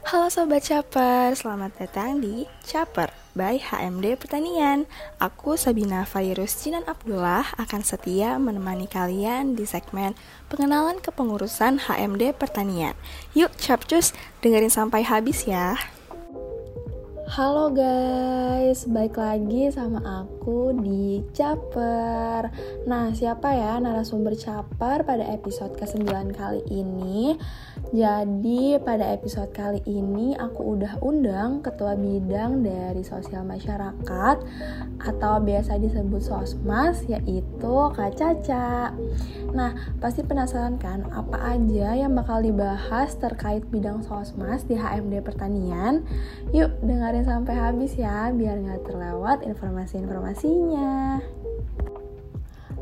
Halo Sobat Caper, selamat datang di Caper by HMD Pertanian. Aku Sabina Virus Cinan Abdullah akan setia menemani kalian di segmen pengenalan kepengurusan HMD Pertanian. Yuk Capcus, dengerin sampai habis ya. Halo guys, balik lagi sama aku di Caper Nah, siapa ya narasumber Caper pada episode ke-9 kali ini? Jadi pada episode kali ini aku udah undang ketua bidang dari sosial masyarakat atau biasa disebut sosmas yaitu Kak Caca. Nah pasti penasaran kan apa aja yang bakal dibahas terkait bidang sosmas di HMD Pertanian? Yuk dengerin sampai habis ya biar nggak terlewat informasi-informasinya.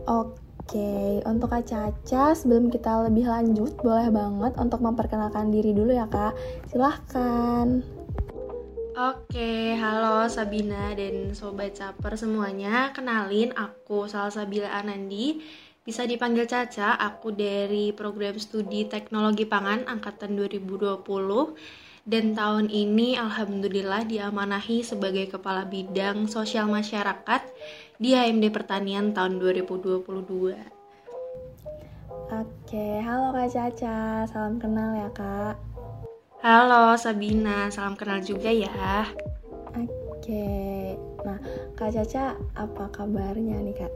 Oke. Oke, untuk Kak Caca, sebelum kita lebih lanjut, boleh banget untuk memperkenalkan diri dulu ya Kak. Silahkan. Oke, halo Sabina dan Sobat Caper semuanya. Kenalin, aku Salsabila Anandi. Bisa dipanggil Caca, aku dari program studi Teknologi Pangan Angkatan 2020 dan tahun ini alhamdulillah diamanahi sebagai kepala bidang sosial masyarakat di HMD Pertanian tahun 2022. Oke, halo Kak Caca, salam kenal ya Kak. Halo Sabina, salam kenal juga ya. Oke, nah Kak Caca apa kabarnya nih Kak?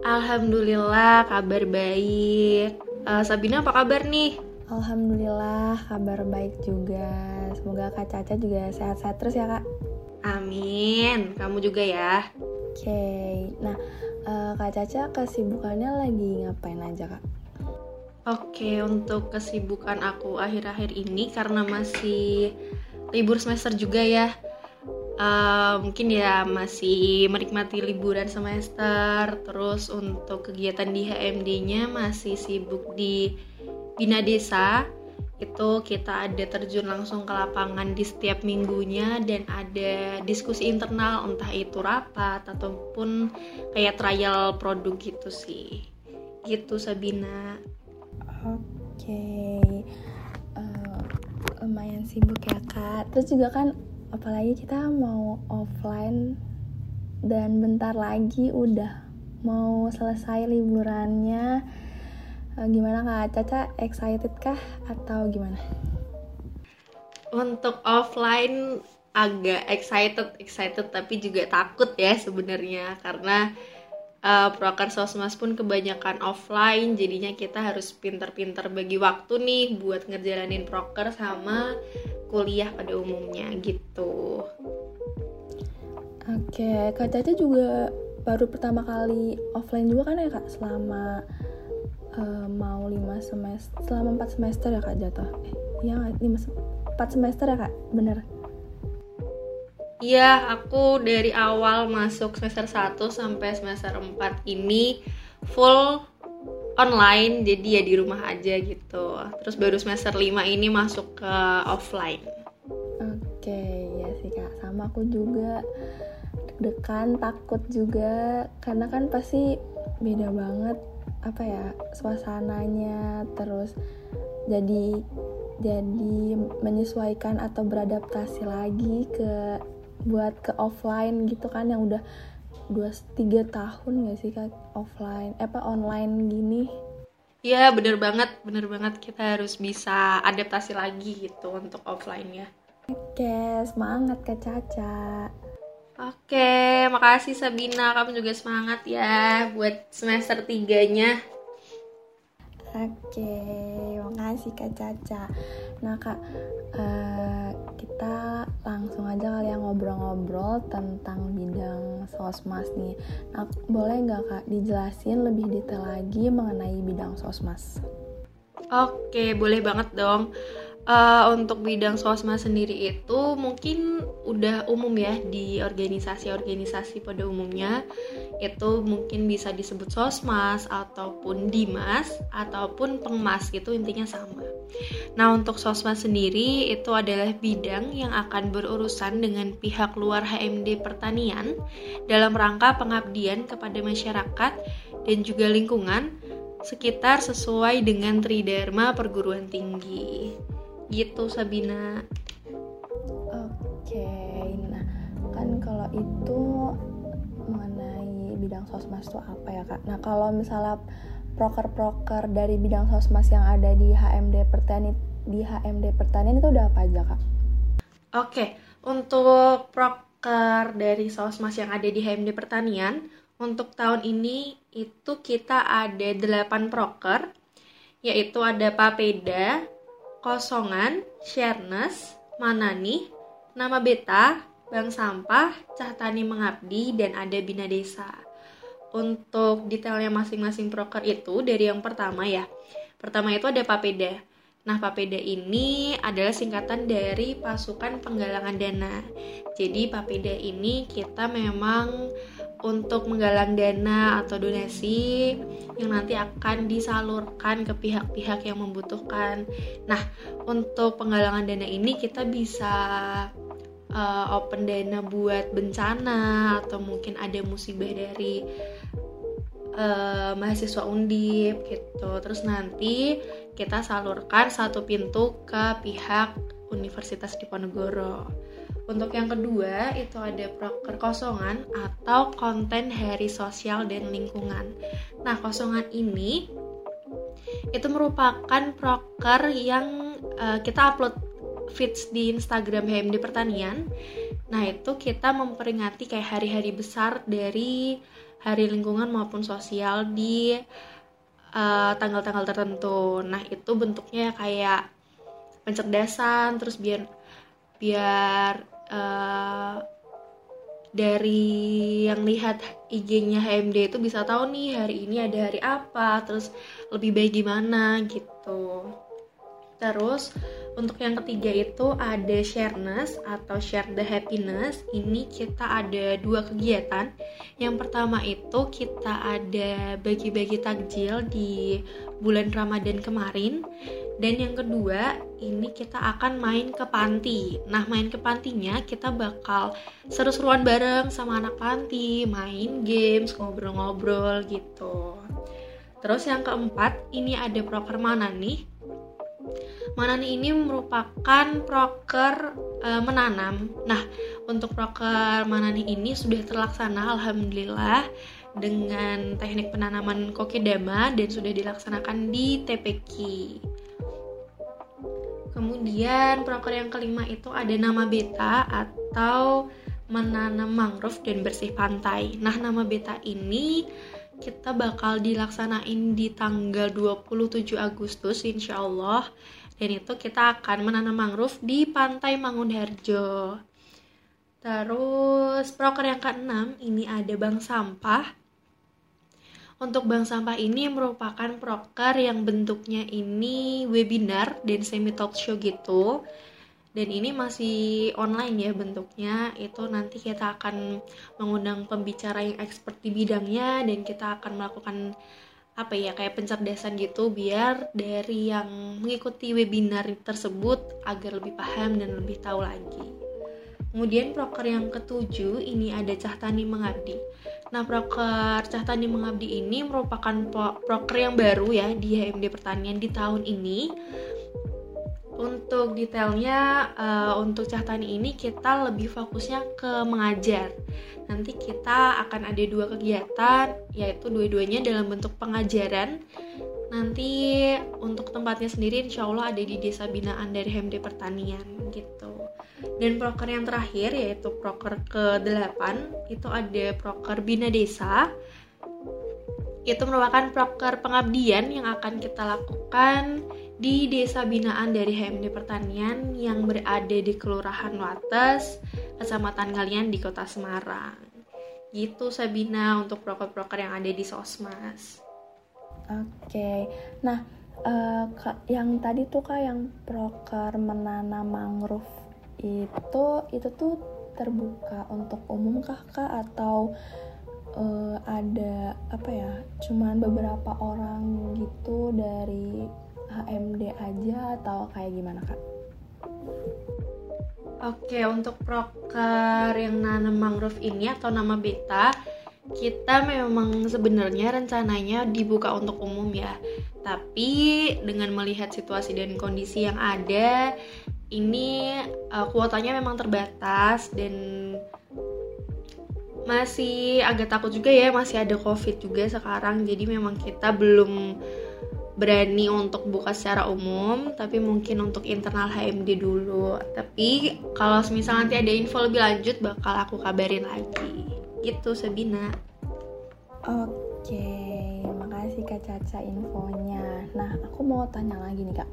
Alhamdulillah kabar baik. Uh, Sabina apa kabar nih? Alhamdulillah kabar baik juga. Semoga Kak Caca juga sehat-sehat terus ya Kak. Amin, kamu juga ya okay. nah uh, Kak Caca kesibukannya lagi ngapain aja Kak? Oke, okay, untuk kesibukan aku akhir-akhir ini karena masih libur semester juga ya. Uh, mungkin ya masih menikmati liburan semester. Terus untuk kegiatan di HMD-nya masih sibuk di Bina Desa itu kita ada terjun langsung ke lapangan di setiap minggunya dan ada diskusi internal entah itu rapat ataupun kayak trial produk gitu sih. Gitu Sabina. Oke. Okay. uh, eh, lumayan sibuk ya kak. Terus juga kan apalagi kita mau offline dan bentar lagi udah mau selesai liburannya Eh, gimana Kak Caca excited kah atau gimana? Untuk offline agak excited excited tapi juga takut ya sebenarnya karena uh, proker sosmas pun kebanyakan offline jadinya kita harus pinter-pinter bagi waktu nih buat ngejalanin proker sama kuliah pada umumnya gitu. Oke, Kak Caca juga baru pertama kali offline juga kan ya Kak selama uh, mau lima semester selama empat semester ya kak jatuh. Eh iya lima empat semester ya kak? Bener. Iya, aku dari awal masuk semester 1 sampai semester 4 ini full online, jadi ya di rumah aja gitu. Terus baru semester 5 ini masuk ke offline. Oke, ya sih Kak. Sama aku juga. Deg-degan, takut juga. Karena kan pasti beda banget apa ya suasananya terus jadi jadi menyesuaikan atau beradaptasi lagi ke buat ke offline gitu kan yang udah dua tiga tahun gak sih kak? Offline eh, apa online gini. Iya bener banget bener banget. Kita harus bisa adaptasi lagi gitu untuk offline ya Oke semangat kak Caca Oke, makasih Sabina. Kamu juga semangat ya buat semester tiganya. Oke, makasih Kak Caca. Nah Kak, uh, kita langsung aja kali ya ngobrol-ngobrol tentang bidang sosmas nih. Nah, boleh nggak Kak dijelasin lebih detail lagi mengenai bidang sosmas? Oke, boleh banget dong uh, untuk bidang sosma sendiri itu mungkin udah umum ya di organisasi-organisasi pada umumnya itu mungkin bisa disebut sosmas ataupun dimas ataupun pengmas gitu intinya sama. Nah untuk sosmas sendiri itu adalah bidang yang akan berurusan dengan pihak luar HMD pertanian dalam rangka pengabdian kepada masyarakat dan juga lingkungan sekitar sesuai dengan tridharma perguruan tinggi gitu Sabina. Oke nah kan kalau itu mengenai bidang sosmas itu apa ya kak? Nah kalau misalnya proker-proker dari bidang sosmas yang ada di HMD pertanian di HMD pertanian itu udah apa aja kak? Oke untuk proker dari sosmas yang ada di HMD pertanian untuk tahun ini itu kita ada 8 proker yaitu ada papeda, Kosongan, Sharness, Manani, Nama Beta, Bank Sampah, Cahtani Mengabdi, dan ada Bina Desa. Untuk detailnya masing-masing proker itu dari yang pertama ya. Pertama itu ada Papeda. Nah, Papeda ini adalah singkatan dari Pasukan Penggalangan Dana. Jadi, Papeda ini kita memang untuk menggalang dana atau donasi yang nanti akan disalurkan ke pihak-pihak yang membutuhkan. Nah, untuk penggalangan dana ini kita bisa uh, open dana buat bencana atau mungkin ada musibah dari uh, mahasiswa undip gitu. Terus nanti kita salurkan satu pintu ke pihak Universitas Diponegoro. Untuk yang kedua itu ada proker kosongan atau konten hari sosial dan lingkungan. Nah, kosongan ini itu merupakan proker yang uh, kita upload feeds di Instagram HMD Pertanian. Nah, itu kita memperingati kayak hari-hari besar dari hari lingkungan maupun sosial di eh, tanggal-tanggal uh, tertentu. Nah, itu bentuknya kayak pencerdasan terus biar biar uh, dari yang lihat IG-nya HMD itu bisa tahu nih hari ini ada hari apa, terus lebih baik gimana gitu. Terus untuk yang ketiga itu ada shareness atau share the happiness. Ini kita ada dua kegiatan. Yang pertama itu kita ada bagi-bagi takjil di bulan Ramadan kemarin dan yang kedua, ini kita akan main ke panti. Nah, main ke pantinya kita bakal seru-seruan bareng sama anak panti, main games, ngobrol-ngobrol gitu. Terus yang keempat, ini ada proker mana nih? Manani ini merupakan proker e, menanam. Nah, untuk proker Manani ini sudah terlaksana alhamdulillah dengan teknik penanaman kokedama dan sudah dilaksanakan di TPK. Kemudian proker yang kelima itu ada nama beta atau menanam mangrove dan bersih pantai. Nah, nama beta ini kita bakal dilaksanain di tanggal 27 Agustus insya Allah dan itu kita akan menanam mangrove di pantai Mangunharjo terus proker yang keenam ini ada bank sampah untuk bank sampah ini merupakan proker yang bentuknya ini webinar dan semi talk show gitu. Dan ini masih online ya bentuknya. Itu nanti kita akan mengundang pembicara yang expert di bidangnya dan kita akan melakukan apa ya kayak pencerdasan gitu biar dari yang mengikuti webinar tersebut agar lebih paham dan lebih tahu lagi. Kemudian proker yang ketujuh ini ada Cahtani Mengabdi. Nah, proker Cahtani Mengabdi ini merupakan proker yang baru ya di HMD Pertanian di tahun ini. Untuk detailnya uh, untuk Cahtani ini kita lebih fokusnya ke mengajar. Nanti kita akan ada dua kegiatan yaitu dua-duanya dalam bentuk pengajaran nanti untuk tempatnya sendiri insya Allah ada di desa binaan dari HMD Pertanian gitu dan proker yang terakhir yaitu proker ke-8 itu ada proker Bina Desa. Itu merupakan proker pengabdian yang akan kita lakukan di Desa Binaan dari HMD Pertanian yang berada di Kelurahan Wates, Kecamatan Kalian di Kota Semarang. Gitu Sabina untuk proker-proker yang ada di Sosmas. Oke. Nah, uh, yang tadi tuh kak yang proker menanam mangrove itu itu tuh terbuka untuk umum kah kak atau uh, ada apa ya cuman beberapa orang gitu dari HMD aja atau kayak gimana kak? Oke untuk proker yang nanam mangrove ini atau nama beta kita memang sebenarnya rencananya dibuka untuk umum ya tapi dengan melihat situasi dan kondisi yang ada ini uh, kuotanya memang terbatas dan masih agak takut juga ya masih ada covid juga sekarang jadi memang kita belum berani untuk buka secara umum tapi mungkin untuk internal HMD dulu. Tapi kalau misal nanti ada info lebih lanjut bakal aku kabarin lagi. Gitu Sabina. Oke makasih Kak Caca infonya. Nah aku mau tanya lagi nih Kak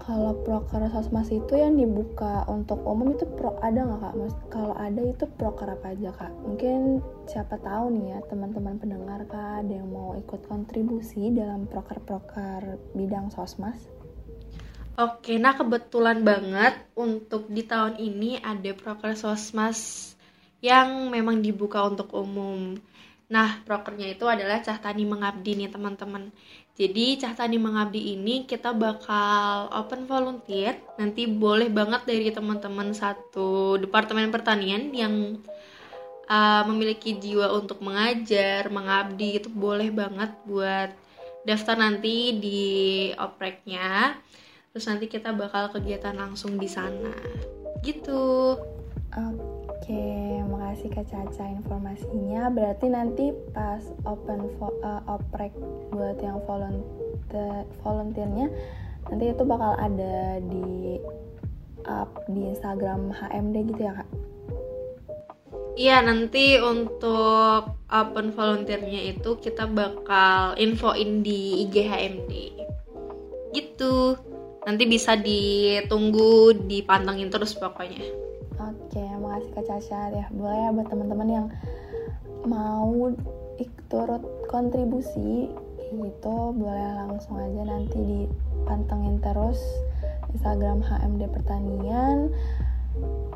kalau proker sosmas itu yang dibuka untuk umum itu pro ada nggak kak? Mas, kalau ada itu proker apa aja kak? Mungkin siapa tahu nih ya teman-teman pendengar kak ada yang mau ikut kontribusi dalam proker-proker bidang sosmas? Oke, nah kebetulan banget untuk di tahun ini ada proker sosmas yang memang dibuka untuk umum. Nah, prokernya itu adalah Cah Tani Mengabdi nih teman-teman. Jadi Cah Tani Mengabdi ini kita bakal open volunteer. Nanti boleh banget dari teman-teman satu departemen pertanian yang uh, memiliki jiwa untuk mengajar, mengabdi itu boleh banget buat daftar nanti di opreknya. Terus nanti kita bakal kegiatan langsung di sana. Gitu. Oke. Oke, makasih Kak Caca informasinya. Berarti nanti pas open uh, oprek buat yang volunteer volunteernya nanti itu bakal ada di up di Instagram HMD gitu ya Kak? Iya, nanti untuk open volunteernya itu kita bakal infoin di IG HMD. Gitu. Nanti bisa ditunggu, dipantengin terus pokoknya. Makasih Kak Caca ya. Boleh ya buat teman-teman yang mau turut kontribusi gitu, boleh langsung aja nanti dipantengin terus Instagram HMD Pertanian.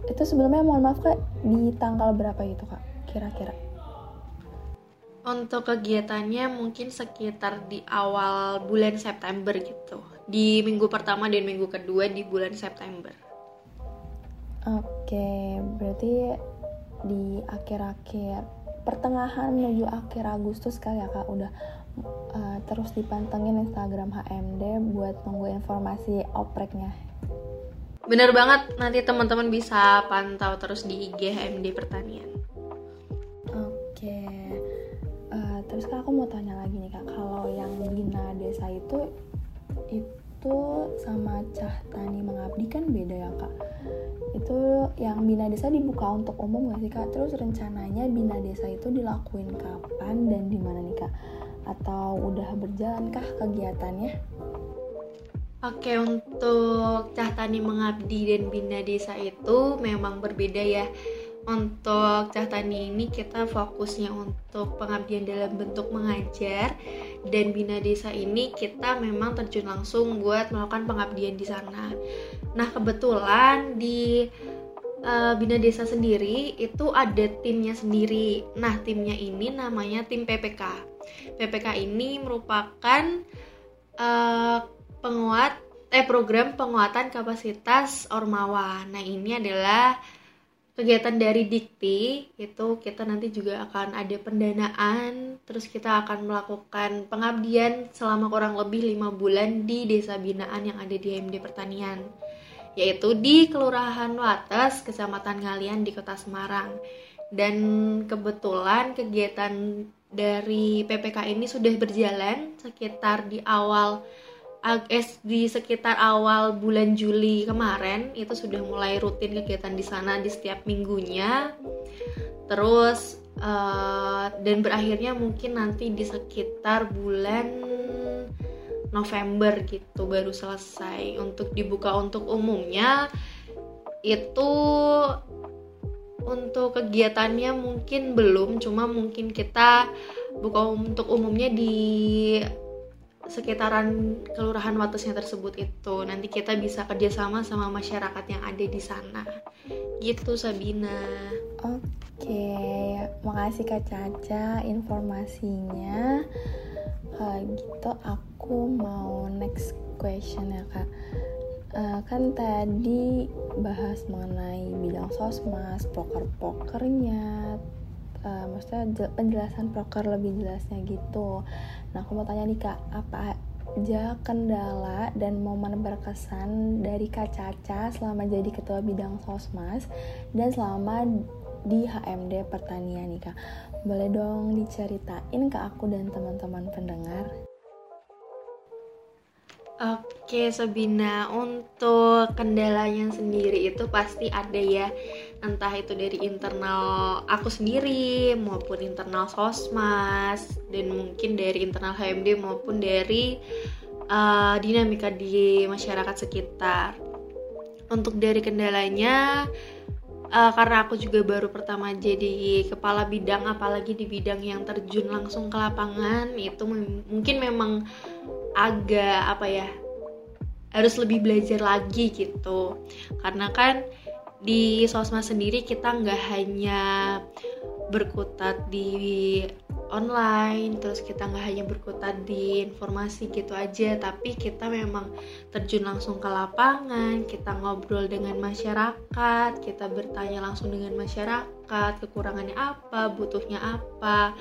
Itu sebelumnya mohon maaf Kak, di tanggal berapa itu Kak? Kira-kira? Untuk kegiatannya mungkin sekitar di awal bulan September gitu. Di minggu pertama dan minggu kedua di bulan September. Oke, berarti di akhir-akhir pertengahan menuju akhir Agustus kali ya kak udah uh, terus dipantengin Instagram HMD buat nunggu informasi opreknya. Bener banget, nanti teman-teman bisa pantau terus di IG HMD Pertanian. Oke, uh, terus kak aku mau tanya lagi nih kak, kalau yang bina desa itu itu sama cah tani mengabdi kan beda ya kak? itu yang bina desa dibuka untuk umum gak sih kak? Terus rencananya bina desa itu dilakuin kapan dan di mana nih kak? Atau udah berjalan kah kegiatannya? Oke untuk Cah Tani Mengabdi dan Bina Desa itu memang berbeda ya Untuk Cah Tani ini kita fokusnya untuk pengabdian dalam bentuk mengajar Dan Bina Desa ini kita memang terjun langsung buat melakukan pengabdian di sana Nah kebetulan di uh, Bina Desa sendiri itu ada timnya sendiri. Nah timnya ini namanya tim PPK. PPK ini merupakan uh, penguat eh program penguatan kapasitas ormawa. Nah ini adalah kegiatan dari Dikti itu kita nanti juga akan ada pendanaan terus kita akan melakukan pengabdian selama kurang lebih lima bulan di desa binaan yang ada di MD Pertanian yaitu di Kelurahan Wates, Kecamatan Ngalian di Kota Semarang. Dan kebetulan kegiatan dari PPK ini sudah berjalan sekitar di awal di sekitar awal bulan Juli kemarin itu sudah mulai rutin kegiatan di sana di setiap minggunya. Terus uh, dan berakhirnya mungkin nanti di sekitar bulan November gitu baru selesai untuk dibuka untuk umumnya itu untuk kegiatannya mungkin belum cuma mungkin kita buka untuk umumnya di sekitaran kelurahan Watesnya tersebut itu nanti kita bisa kerjasama sama masyarakat yang ada di sana. Gitu Sabina. Oke makasih Kak Caca informasinya. Uh, gitu aku mau next question ya kak. Uh, kan tadi bahas mengenai bidang sosmas poker-pokernya uh, maksudnya penjelasan poker lebih jelasnya gitu nah aku mau tanya nih kak apa aja kendala dan momen berkesan dari Kak Caca selama jadi ketua bidang sosmas dan selama di HMD Pertanian nih kak. Boleh dong diceritain ke aku dan teman-teman pendengar? Oke Sabina, untuk kendalanya sendiri itu pasti ada ya Entah itu dari internal aku sendiri maupun internal sosmas Dan mungkin dari internal HMD maupun dari uh, dinamika di masyarakat sekitar. Untuk dari kendalanya uh, karena aku juga baru pertama jadi kepala bidang apalagi di bidang yang terjun langsung ke lapangan itu mungkin memang agak apa ya harus lebih belajar lagi gitu. Karena kan di sosmed sendiri kita nggak hanya berkutat di online terus kita nggak hanya berkutat di informasi gitu aja tapi kita memang terjun langsung ke lapangan kita ngobrol dengan masyarakat kita bertanya langsung dengan masyarakat kekurangannya apa butuhnya apa.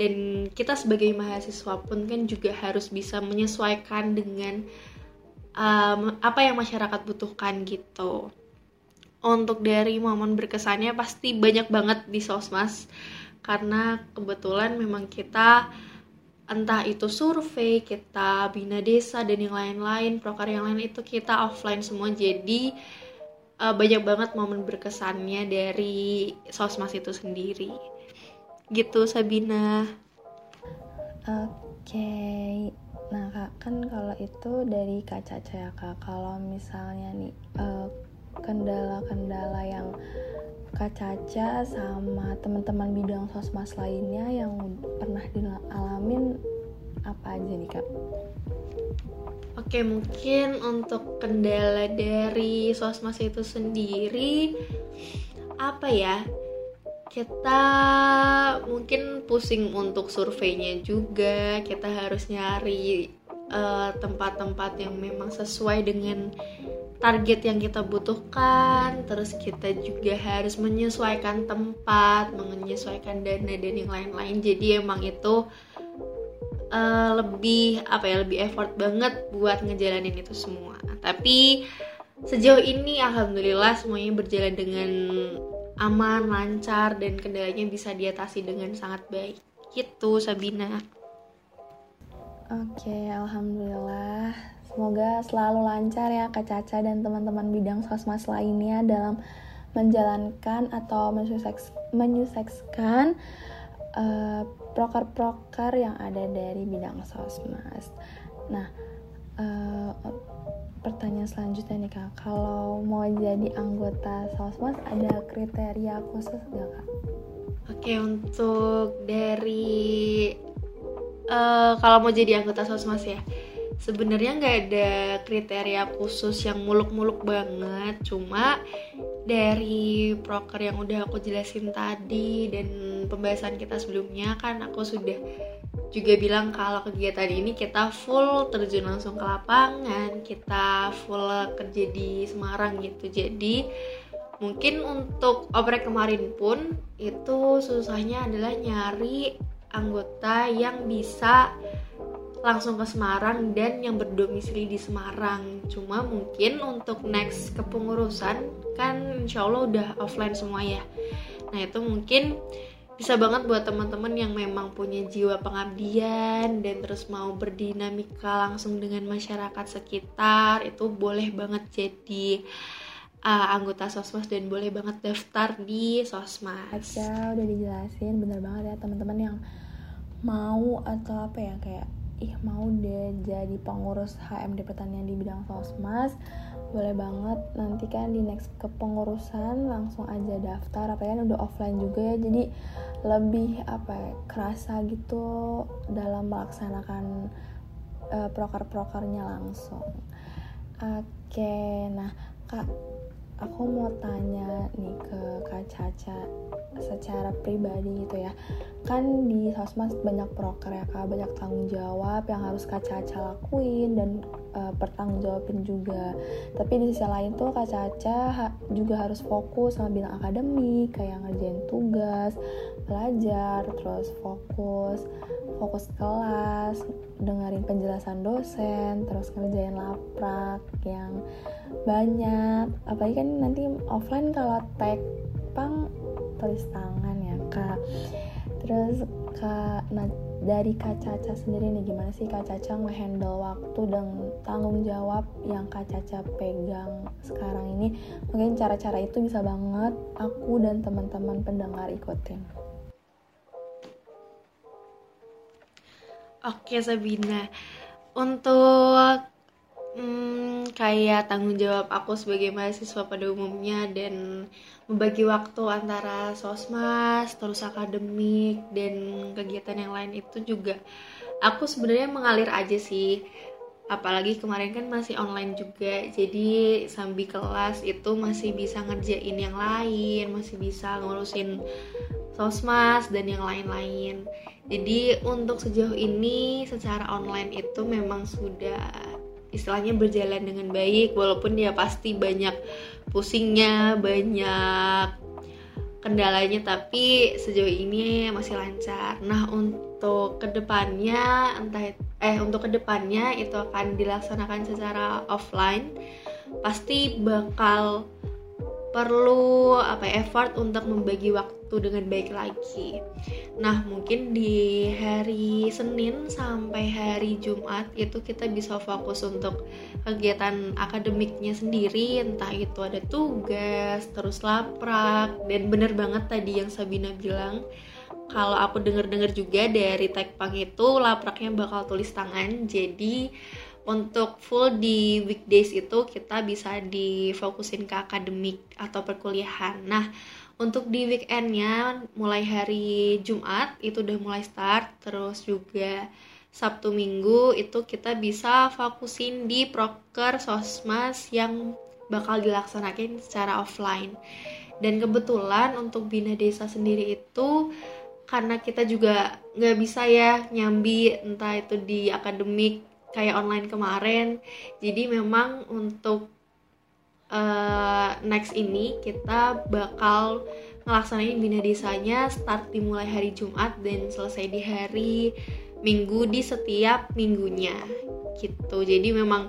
Dan kita sebagai mahasiswa pun kan juga harus bisa menyesuaikan dengan um, apa yang masyarakat butuhkan gitu untuk dari momen berkesannya pasti banyak banget di sosmas. Karena kebetulan memang kita entah itu survei, kita bina desa dan yang lain-lain, proker yang lain itu kita offline semua. Jadi uh, banyak banget momen berkesannya dari sosmas itu sendiri. Gitu Sabina. Oke. Okay. nah kak kan kalau itu dari kak Caca ya kak. Kalau misalnya nih uh, kendala-kendala yang kak Caca sama teman-teman bidang sosmas lainnya yang pernah dialamin apa aja nih kak? Oke mungkin untuk kendala dari sosmas itu sendiri apa ya kita mungkin pusing untuk surveinya juga kita harus nyari eh, tempat-tempat uh, yang memang sesuai dengan target yang kita butuhkan terus kita juga harus menyesuaikan tempat menyesuaikan dana dan yang lain-lain jadi emang itu uh, lebih apa ya lebih effort banget buat ngejalanin itu semua tapi sejauh ini alhamdulillah semuanya berjalan dengan aman, lancar, dan kendalanya bisa diatasi dengan sangat baik. Gitu, Sabina. Oke, alhamdulillah. Semoga selalu lancar ya Kak Caca dan teman-teman bidang sosmas lainnya dalam menjalankan atau menyukseskan uh, proker-proker yang ada dari bidang sosmas. Nah, uh, pertanyaan selanjutnya nih kak kalau mau jadi anggota sosmas ada kriteria khusus gak kak? Oke untuk dari uh, kalau mau jadi anggota sosmas ya sebenarnya nggak ada kriteria khusus yang muluk-muluk banget cuma dari proker yang udah aku jelasin tadi dan pembahasan kita sebelumnya kan aku sudah juga bilang kalau kegiatan ini kita full terjun langsung ke lapangan, kita full kerja di Semarang gitu. Jadi mungkin untuk oprek kemarin pun itu susahnya adalah nyari anggota yang bisa langsung ke Semarang dan yang berdomisili di Semarang. Cuma mungkin untuk next kepengurusan kan insya Allah udah offline semua ya. Nah itu mungkin bisa banget buat teman-teman yang memang punya jiwa pengabdian dan terus mau berdinamika langsung dengan masyarakat sekitar itu boleh banget jadi uh, anggota sosmas dan boleh banget daftar di sosmas. Aja udah dijelasin bener banget ya teman-teman yang mau atau apa ya kayak ih mau deh jadi pengurus HMD pertanian di bidang sosmas. Boleh banget nanti kan di next kepengurusan langsung aja daftar apa ya udah offline juga ya. Jadi lebih apa ya, kerasa gitu dalam melaksanakan uh, proker-prokernya langsung. Oke okay, nah kak aku mau tanya nih ke Kak Caca secara pribadi gitu ya. Kan di sosmed banyak proker ya kak. Banyak tanggung jawab yang harus Kak Caca lakuin dan uh, pertanggung jawabin juga. Tapi di sisi lain tuh Kak Caca ha juga harus fokus sama bidang akademik kayak ngerjain tugas belajar terus fokus fokus kelas dengerin penjelasan dosen terus ngerjain laprak yang banyak. Apalagi kan nanti offline kalau tag pang tulis tangan ya kak. Terus kak nah dari kak Caca sendiri nih gimana sih kak Caca ngehandle waktu dan tanggung jawab yang kak Caca pegang sekarang ini? Mungkin cara-cara itu bisa banget aku dan teman-teman pendengar ikutin. Oke Sabina, untuk hmm, kayak tanggung jawab aku sebagai mahasiswa pada umumnya dan membagi waktu antara sosmas, terus akademik dan kegiatan yang lain itu juga aku sebenarnya mengalir aja sih. Apalagi kemarin kan masih online juga, jadi sambil kelas itu masih bisa ngerjain yang lain, masih bisa ngurusin sosmas dan yang lain-lain. Jadi untuk sejauh ini secara online itu memang sudah istilahnya berjalan dengan baik walaupun ya pasti banyak pusingnya, banyak kendalanya tapi sejauh ini masih lancar. Nah, untuk ke depannya entah eh untuk ke depannya itu akan dilaksanakan secara offline pasti bakal perlu apa ya, effort untuk membagi waktu dengan baik lagi. Nah, mungkin di hari Senin sampai hari Jumat itu kita bisa fokus untuk kegiatan akademiknya sendiri, entah itu ada tugas, terus laprak, dan bener banget tadi yang Sabina bilang, kalau aku denger-dengar juga dari Tekpang itu lapraknya bakal tulis tangan, jadi untuk full di weekdays itu kita bisa difokusin ke akademik atau perkuliahan. Nah, untuk di weekendnya mulai hari Jumat itu udah mulai start, terus juga Sabtu Minggu itu kita bisa fokusin di proker sosmas yang bakal dilaksanakan secara offline. Dan kebetulan untuk Bina Desa sendiri itu karena kita juga nggak bisa ya nyambi entah itu di akademik kayak online kemarin jadi memang untuk uh, next ini kita bakal ngelaksanain bina desanya start dimulai hari Jumat dan selesai di hari Minggu di setiap minggunya. Gitu. Jadi memang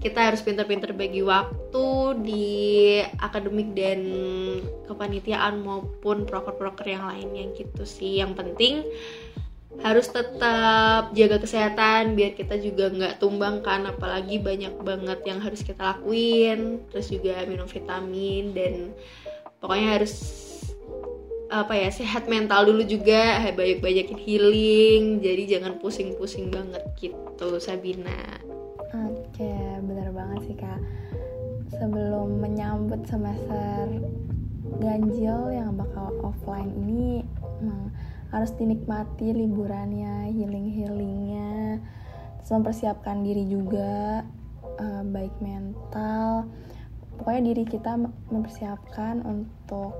kita harus pinter-pinter bagi waktu di akademik dan kepanitiaan maupun proker-proker yang lainnya gitu sih. Yang penting harus tetap jaga kesehatan biar kita juga nggak tumbang kan apalagi banyak banget yang harus kita lakuin terus juga minum vitamin dan pokoknya harus apa ya sehat mental dulu juga banyak-banyakin healing jadi jangan pusing-pusing banget gitu Sabina. Oke bener banget sih kak. Sebelum menyambut semester ganjil yang bakal offline ini harus dinikmati liburannya healing-healingnya terus mempersiapkan diri juga uh, baik mental. Pokoknya diri kita mempersiapkan untuk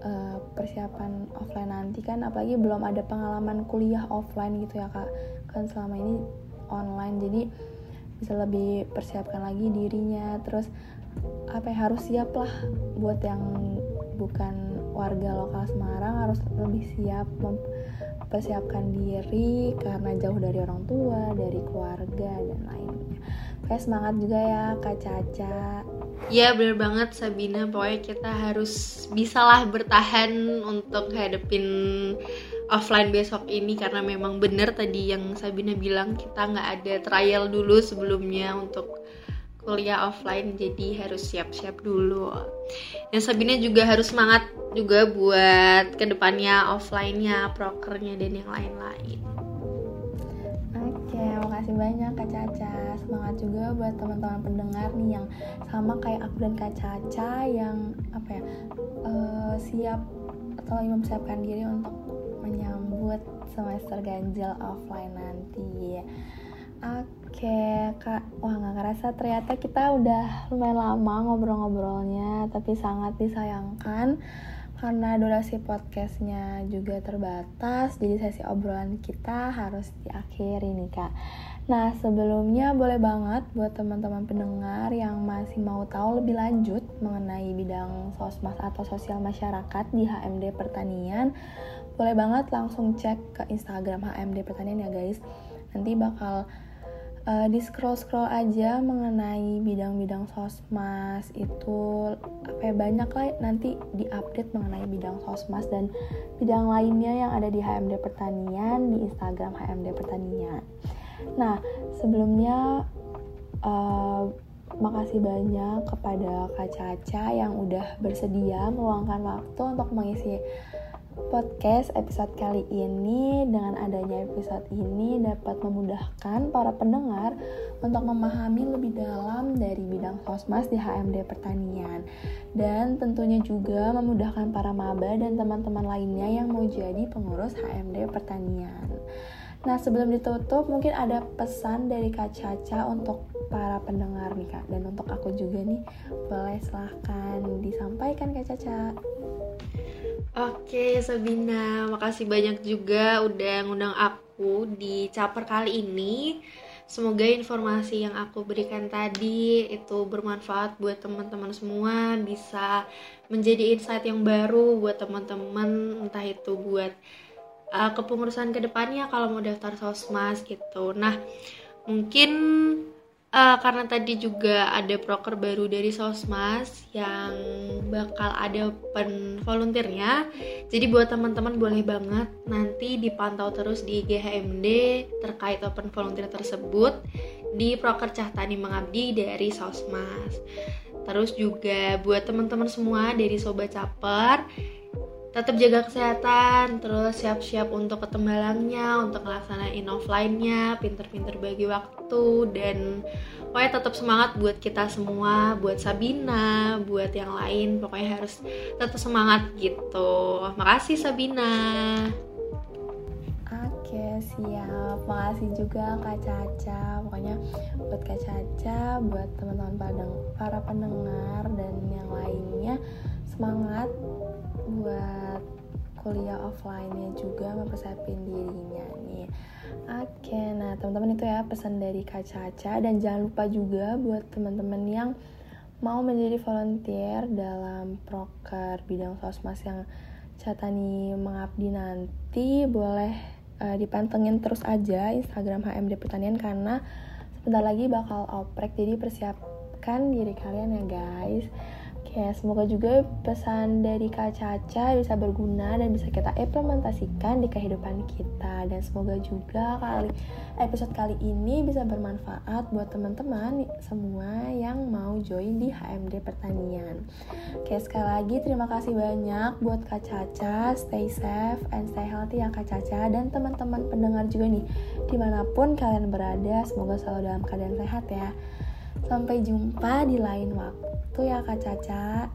uh, persiapan offline nanti kan. Apalagi belum ada pengalaman kuliah offline gitu ya kak. Kan selama ini online jadi bisa lebih persiapkan lagi dirinya. Terus apa ya harus siap lah buat yang bukan warga lokal Semarang harus lebih siap mempersiapkan diri karena jauh dari orang tua, dari keluarga dan lainnya. Kayak semangat juga ya Kak Caca. Ya bener banget Sabina, pokoknya kita harus bisalah bertahan untuk hadepin offline besok ini karena memang bener tadi yang Sabina bilang kita nggak ada trial dulu sebelumnya untuk kuliah offline jadi harus siap-siap dulu dan Sabina juga harus semangat juga buat ke depannya offline-nya prokernya dan yang lain-lain Oke, makasih banyak Kak Caca. Semangat juga buat teman-teman pendengar nih yang sama kayak aku dan Kak Caca yang apa ya uh, siap atau mempersiapkan diri untuk menyambut semester ganjil offline nanti. Oke kak, wah nggak ngerasa ternyata kita udah lumayan lama ngobrol-ngobrolnya, tapi sangat disayangkan karena durasi podcastnya juga terbatas, jadi sesi obrolan kita harus diakhiri nih kak. Nah sebelumnya boleh banget buat teman-teman pendengar yang masih mau tahu lebih lanjut mengenai bidang sosmas atau sosial masyarakat di HMD Pertanian, boleh banget langsung cek ke Instagram HMD Pertanian ya guys. Nanti bakal uh, di scroll scroll aja mengenai bidang-bidang sosmas itu apa ya, banyak lah nanti diupdate mengenai bidang sosmas dan bidang lainnya yang ada di HMD Pertanian di Instagram HMD Pertanian. Nah sebelumnya uh, makasih banyak kepada Kak Caca yang udah bersedia meluangkan waktu untuk mengisi podcast episode kali ini dengan adanya episode ini dapat memudahkan para pendengar untuk memahami lebih dalam dari bidang kosmas di HMD Pertanian dan tentunya juga memudahkan para maba dan teman-teman lainnya yang mau jadi pengurus HMD Pertanian. Nah sebelum ditutup mungkin ada pesan dari Kak Caca untuk para pendengar nih Kak dan untuk aku juga nih boleh silahkan disampaikan Kak Caca. Oke Sabina, makasih banyak juga udah ngundang aku di caper kali ini. Semoga informasi yang aku berikan tadi itu bermanfaat buat teman-teman semua, bisa menjadi insight yang baru buat teman-teman, entah itu buat uh, kepengurusan ke depannya kalau mau daftar sosmas gitu. Nah, mungkin uh, karena tadi juga ada proker baru dari Sosmas yang bakal ada open volunteernya jadi buat teman-teman boleh banget nanti dipantau terus di GHMD terkait open volunteer tersebut di proker Cahtani Mengabdi dari Sosmas terus juga buat teman-teman semua dari Sobat Caper tetap jaga kesehatan, terus siap-siap untuk ketembalangnya, untuk melaksanain offline-nya, pinter-pinter bagi waktu, dan pokoknya tetap semangat buat kita semua, buat Sabina, buat yang lain, pokoknya harus tetap semangat gitu. Makasih Sabina. Oke siap, makasih juga Kak Caca Pokoknya buat Kak Caca, buat teman-teman para pendengar dan yang lainnya Semangat buat kuliah offline-nya juga mempersiapin dirinya nih. Oke, nah teman-teman itu ya pesan dari Kak Caca dan jangan lupa juga buat teman-teman yang mau menjadi volunteer dalam proker bidang sosmas yang Catani mengabdi nanti boleh uh, dipantengin terus aja Instagram HMD Pertanian karena sebentar lagi bakal oprek jadi persiapkan diri kalian ya guys. Oke, semoga juga pesan dari Kak Caca bisa berguna dan bisa kita implementasikan di kehidupan kita dan semoga juga kali episode kali ini bisa bermanfaat buat teman-teman semua yang mau join di HMD Pertanian. Oke, sekali lagi terima kasih banyak buat Kak Caca, stay safe and stay healthy ya Kak Caca dan teman-teman pendengar juga nih di mana pun kalian berada, semoga selalu dalam keadaan sehat ya. Sampai jumpa di lain waktu itu ya Kak Caca.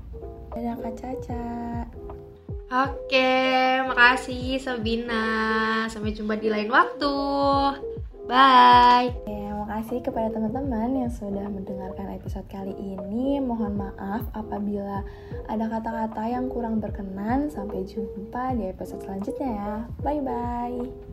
Dadah Kak Caca. Oke, makasih Sabina. Sampai jumpa di lain waktu. Bye. Oke, makasih kepada teman-teman yang sudah mendengarkan episode kali ini. Mohon maaf apabila ada kata-kata yang kurang berkenan. Sampai jumpa di episode selanjutnya ya. Bye bye.